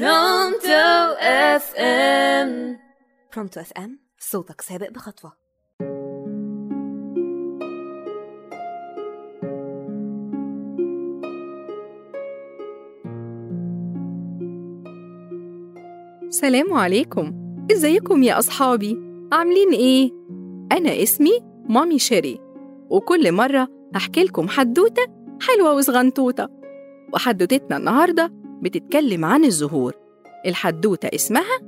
برونتو FM. برونتو FM صوتك سابق بخطوة. سلام عليكم. ازيكم يا أصحابي؟ عاملين إيه؟ أنا اسمي مامي شيري وكل مرة هحكي لكم حدوتة حلوة وصغنطوطة. وحدوتتنا النهاردة بتتكلم عن الزهور. الحدوتة اسمها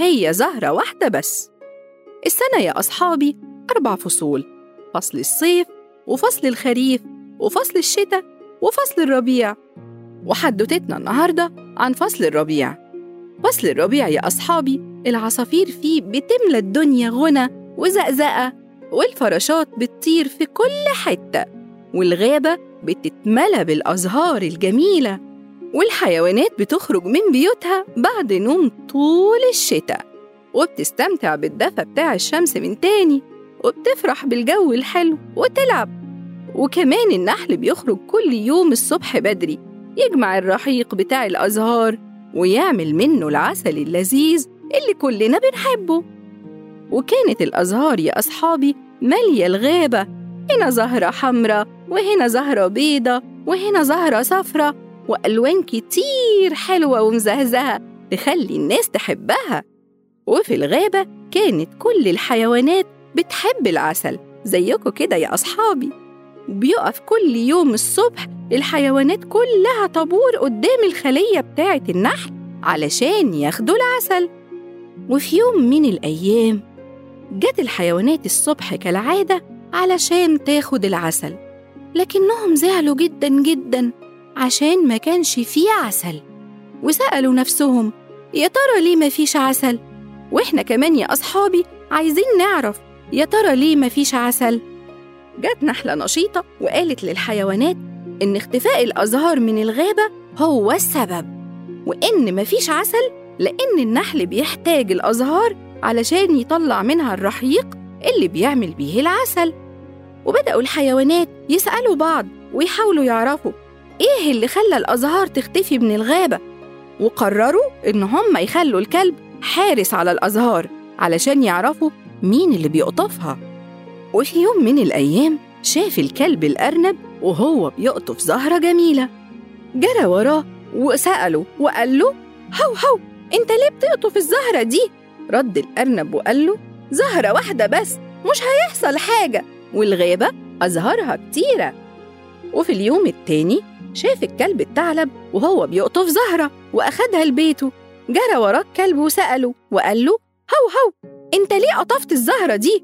هي زهرة واحدة بس. السنة يا أصحابي أربع فصول فصل الصيف وفصل الخريف وفصل الشتاء وفصل الربيع. وحدوتتنا النهاردة عن فصل الربيع. فصل الربيع يا أصحابي العصافير فيه بتملى الدنيا غنى وزقزقة والفراشات بتطير في كل حتة والغابة بتتملى بالأزهار الجميلة. والحيوانات بتخرج من بيوتها بعد نوم طول الشتاء وبتستمتع بالدفى بتاع الشمس من تاني وبتفرح بالجو الحلو وتلعب. وكمان النحل بيخرج كل يوم الصبح بدري يجمع الرحيق بتاع الأزهار ويعمل منه العسل اللذيذ اللي كلنا بنحبه. وكانت الأزهار يا أصحابي مالية الغابة هنا زهرة حمراء وهنا زهرة بيضة وهنا زهرة صفرة وألوان كتير حلوة ومزهزهة تخلي الناس تحبها. وفي الغابة كانت كل الحيوانات بتحب العسل زيكم كده يا أصحابي. بيقف كل يوم الصبح الحيوانات كلها طابور قدام الخلية بتاعة النحل علشان ياخدوا العسل. وفي يوم من الأيام جت الحيوانات الصبح كالعادة علشان تاخد العسل لكنهم زعلوا جدا جدا. عشان ما كانش فيه عسل وسألوا نفسهم يا ترى ليه ما فيش عسل؟ وإحنا كمان يا أصحابي عايزين نعرف يا ترى ليه ما فيش عسل؟ جت نحلة نشيطة وقالت للحيوانات إن اختفاء الأزهار من الغابة هو السبب وإن مفيش عسل لأن النحل بيحتاج الأزهار علشان يطلع منها الرحيق اللي بيعمل بيه العسل وبدأوا الحيوانات يسألوا بعض ويحاولوا يعرفوا إيه اللي خلى الأزهار تختفي من الغابة؟ وقرروا إن هم يخلوا الكلب حارس على الأزهار علشان يعرفوا مين اللي بيقطفها. وفي يوم من الأيام شاف الكلب الأرنب وهو بيقطف زهرة جميلة. جرى وراه وسأله وقال له هو هو أنت ليه بتقطف الزهرة دي؟ رد الأرنب وقال له زهرة واحدة بس مش هيحصل حاجة. والغابة أزهارها كتيرة. وفي اليوم التاني شاف الكلب الثعلب وهو بيقطف زهرة وأخدها لبيته جرى وراه الكلب وسأله وقال له هو هو أنت ليه قطفت الزهرة دي؟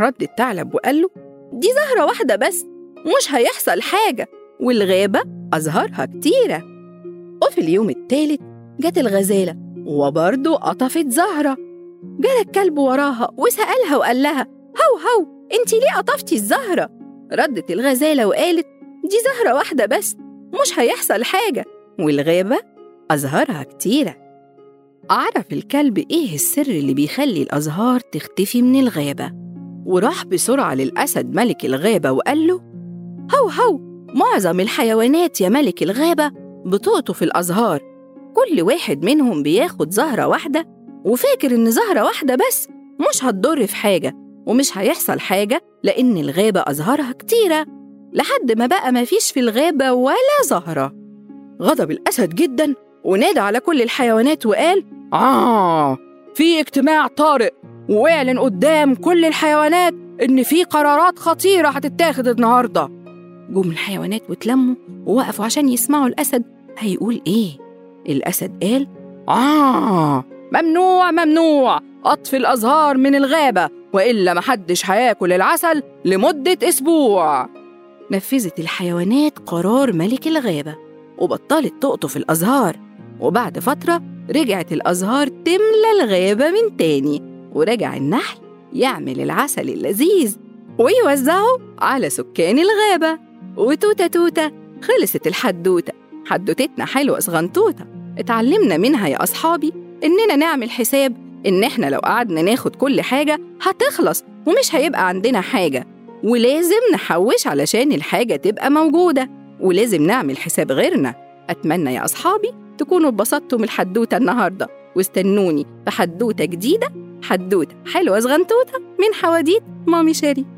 رد الثعلب وقال له دي زهرة واحدة بس مش هيحصل حاجة والغابة أزهارها كتيرة وفي اليوم التالت جت الغزالة وبرضه قطفت زهرة جرى الكلب وراها وسألها وقال لها هو هو أنت ليه قطفتي الزهرة؟ ردت الغزالة وقالت دي زهرة واحدة بس مش هيحصل حاجة. والغابة أزهارها كتيرة. عرف الكلب إيه السر اللي بيخلي الأزهار تختفي من الغابة؟ وراح بسرعة للأسد ملك الغابة وقال له هو هو معظم الحيوانات يا ملك الغابة بتقطف الأزهار. كل واحد منهم بياخد زهرة واحدة وفاكر إن زهرة واحدة بس مش هتضر في حاجة ومش هيحصل حاجة لأن الغابة أزهارها كتيرة. لحد ما بقى مفيش في الغابة ولا زهرة. غضب الأسد جدا ونادى على كل الحيوانات وقال آه في اجتماع طارئ وإعلن قدام كل الحيوانات إن في قرارات خطيرة هتتاخد النهاردة. جم الحيوانات واتلموا ووقفوا عشان يسمعوا الأسد. هيقول إيه؟ الأسد قال آه ممنوع ممنوع قطف الأزهار من الغابة وإلا محدش هياكل العسل لمدة أسبوع. نفذت الحيوانات قرار ملك الغابة وبطلت تقطف الأزهار. وبعد فترة رجعت الأزهار تملى الغابة من تاني ورجع النحل يعمل العسل اللذيذ ويوزعه على سكان الغابة. وتوتة توتة خلصت الحدوتة. حدوتتنا حلوة صغنطوطة اتعلمنا منها يا أصحابي إننا نعمل حساب إن إحنا لو قعدنا ناخد كل حاجة هتخلص ومش هيبقى عندنا حاجة. ولازم نحوش علشان الحاجة تبقى موجودة ولازم نعمل حساب غيرنا. أتمنى يا أصحابي تكونوا اتبسطتوا من الحدوتة النهاردة. واستنوني في حدوتة جديدة حدوتة حلوة صغنطوطة من حواديت مامي شيري.